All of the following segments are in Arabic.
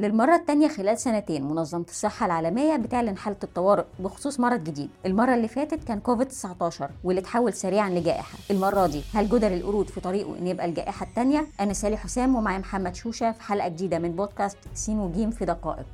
للمرة الثانية خلال سنتين منظمة الصحة العالمية بتعلن حالة الطوارئ بخصوص مرض جديد. المرة اللي فاتت كان كوفيد 19 واللي اتحول سريعا لجائحة. المرة دي هل جدر القرود في طريقه إن يبقى الجائحة الثانية أنا سالي حسام ومعي محمد شوشة في حلقة جديدة من بودكاست سين وجيم في دقائق.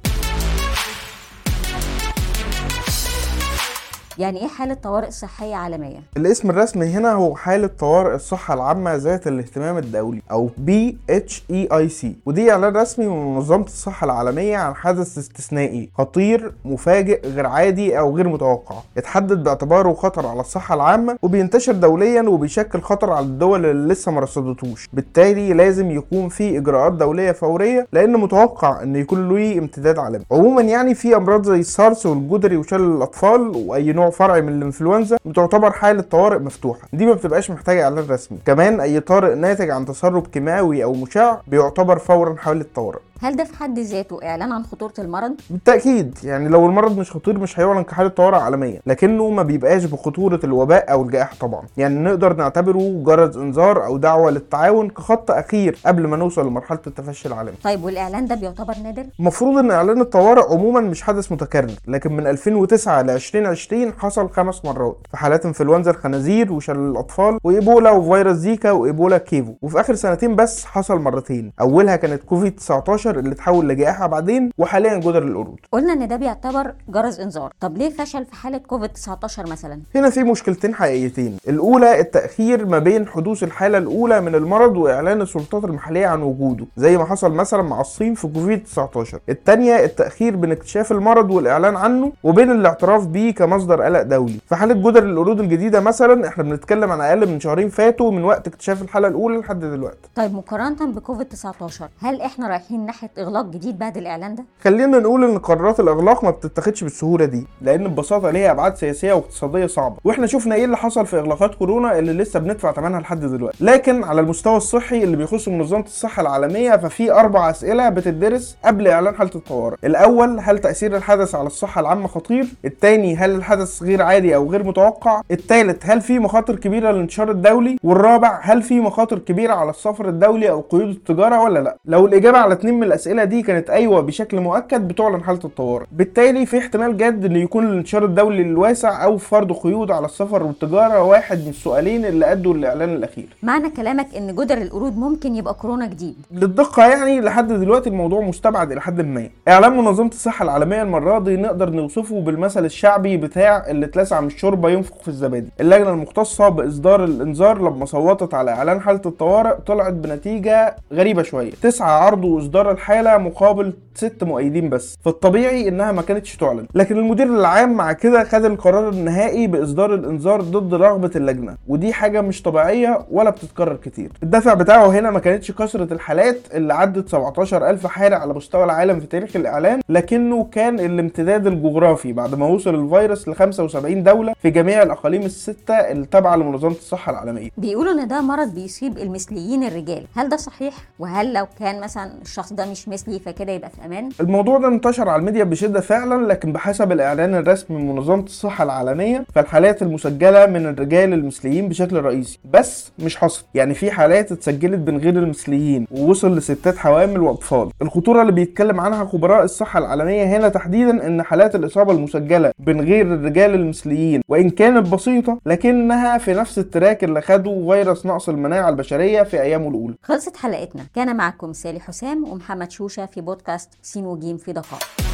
يعني إيه حالة طوارئ صحية عالمية؟ الاسم الرسمي هنا هو حالة طوارئ الصحة العامة ذات الاهتمام الدولي أو BHEIC ودي إعلان رسمي من منظمة الصحة العالمية عن حدث استثنائي خطير مفاجئ غير عادي أو غير متوقع. اتحدد باعتباره خطر على الصحة العامة وبينتشر دوليا وبيشكل خطر على الدول اللي لسه ما رصدتوش. بالتالي لازم يكون في إجراءات دولية فورية لأن متوقع إن يكون له امتداد عالمي. عموما يعني في أمراض زي السارس والجدري وشلل الأطفال وأي نوع نوع من الإنفلونزا بتعتبر حالة طوارئ مفتوحة. دي ما بتبقاش محتاجة إعلان رسمي. كمان أي طارئ ناتج عن تسرب كيماوي أو مشع بيعتبر فورا حالة طوارئ. هل ده في حد ذاته إعلان عن خطورة المرض؟ بالتأكيد يعني لو المرض مش خطير مش هيعلن كحالة طوارئ عالمية لكنه ما بيبقاش بخطورة الوباء أو الجائحة طبعا. يعني نقدر نعتبره جرس إنذار أو دعوة للتعاون كخط أخير قبل ما نوصل لمرحلة التفشي العالمي. طيب والإعلان ده بيعتبر نادر؟ المفروض إن إعلان الطوارئ عموما مش حدث متكرر لكن من 2009 ل 2020 حصل خمس مرات في حالات إنفلونزا الخنازير وشلل الأطفال وإيبولا وفيروس زيكا وإيبولا كيفو. وفي آخر سنتين بس حصل مرتين أولها كانت كوفيد 19 اللي تحول لجائحة بعدين وحاليا جدر القرود. قلنا إن ده بيعتبر جرس إنذار. طب ليه فشل في حالة كوفيد 19 مثلا؟ هنا في مشكلتين حقيقيتين. الأولى التأخير ما بين حدوث الحالة الأولى من المرض وإعلان السلطات المحلية عن وجوده زي ما حصل مثلا مع الصين في كوفيد 19 الثانية التأخير بين اكتشاف المرض والإعلان عنه وبين الاعتراف بيه كمصدر قلق دولي. في حالة جدر القرود الجديدة مثلا إحنا بنتكلم عن أقل من شهرين فاتوا من وقت اكتشاف الحالة الأولى لحد دلوقتي. طيب مقارنة بكوفيد 19 هل إحنا رايحين ناحيه إغلاق جديد بعد الإعلان ده؟ خلينا نقول إن قرارات الإغلاق ما بتتاخدش بالسهولة دي لأن ببساطة ليها أبعاد سياسية واقتصادية صعبة وإحنا شفنا إيه اللي حصل في إغلاقات كورونا اللي لسه بندفع ثمنها لحد دلوقتي. لكن على المستوى الصحي اللي بيخص منظمة الصحة العالمية ففي أربع أسئلة بتدرس قبل إعلان حالة الطوارئ. الأول هل تأثير الحدث على الصحة العامة خطير؟ الثاني هل الحدث غير عادي أو غير متوقع؟ الثالث هل في مخاطر كبيرة للانتشار الدولي؟ والرابع هل في مخاطر كبيرة على السفر الدولي أو قيود التجارة ولا لأ؟ لو الإجابة على اثنين من الأسئلة دي كانت أيوه بشكل مؤكد بتعلن حالة الطوارئ. بالتالي في احتمال جد إن يكون الانتشار الدولي الواسع أو فرض قيود على السفر والتجارة واحد من السؤالين اللي أدوا للاعلان الأخير. معنى كلامك إن جدر القرود ممكن يبقى كورونا جديد. للدقة يعني لحد دلوقتي الموضوع مستبعد إلى حد ما. اعلان منظمة الصحة العالمية المرة دي نقدر نوصفه بالمثل الشعبي بتاع اللي اتلسع من الشوربة ينفخ في الزبادي. اللجنة المختصة بإصدار الإنذار لما صوتت على إعلان حالة الطوارئ طلعت بنتيجة غريبة شوية. تسعة عرضوا الحاله مقابل ست مؤيدين بس. فالطبيعي إنها ما كانتش تعلن. لكن المدير العام مع كده خد القرار النهائي بإصدار الإنذار ضد رغبة اللجنة. ودي حاجة مش طبيعية ولا بتتكرر كتير. الدافع بتاعه هنا ما كانتش كثره الحالات اللي عدت 17000 حاله على مستوى العالم في تاريخ الإعلان لكنه كان الامتداد الجغرافي بعد ما وصل الفيروس ل 75 دولة في جميع الأقاليم الستة التابعة لمنظمة الصحة العالمية. بيقولوا إن ده مرض بيصيب المثليين الرجال. هل ده صحيح؟ وهل لو كان مثلا الشخص ده مش مثلي فكده يبقى في أمان. الموضوع ده انتشر على الميديا بشدة فعلا لكن بحسب الإعلان الرسمي من منظمة الصحة العالمية فالحالات المسجلة من الرجال المثليين بشكل رئيسي. بس مش حصر. يعني في حالات اتسجلت بين غير المثليين ووصل لستات حوامل وأطفال. الخطورة اللي بيتكلم عنها خبراء الصحة العالمية هنا تحديدا إن حالات الإصابة المسجلة بين غير الرجال المثليين وإن كانت بسيطة لكنها في نفس ال track اللي خده فيروس نقص المناعة البشرية في أيامه الأولى. خلصت حلقتنا. كان معكم سالي حسام ومحمد شوشة في بودكاست سين وجيم في دقائق.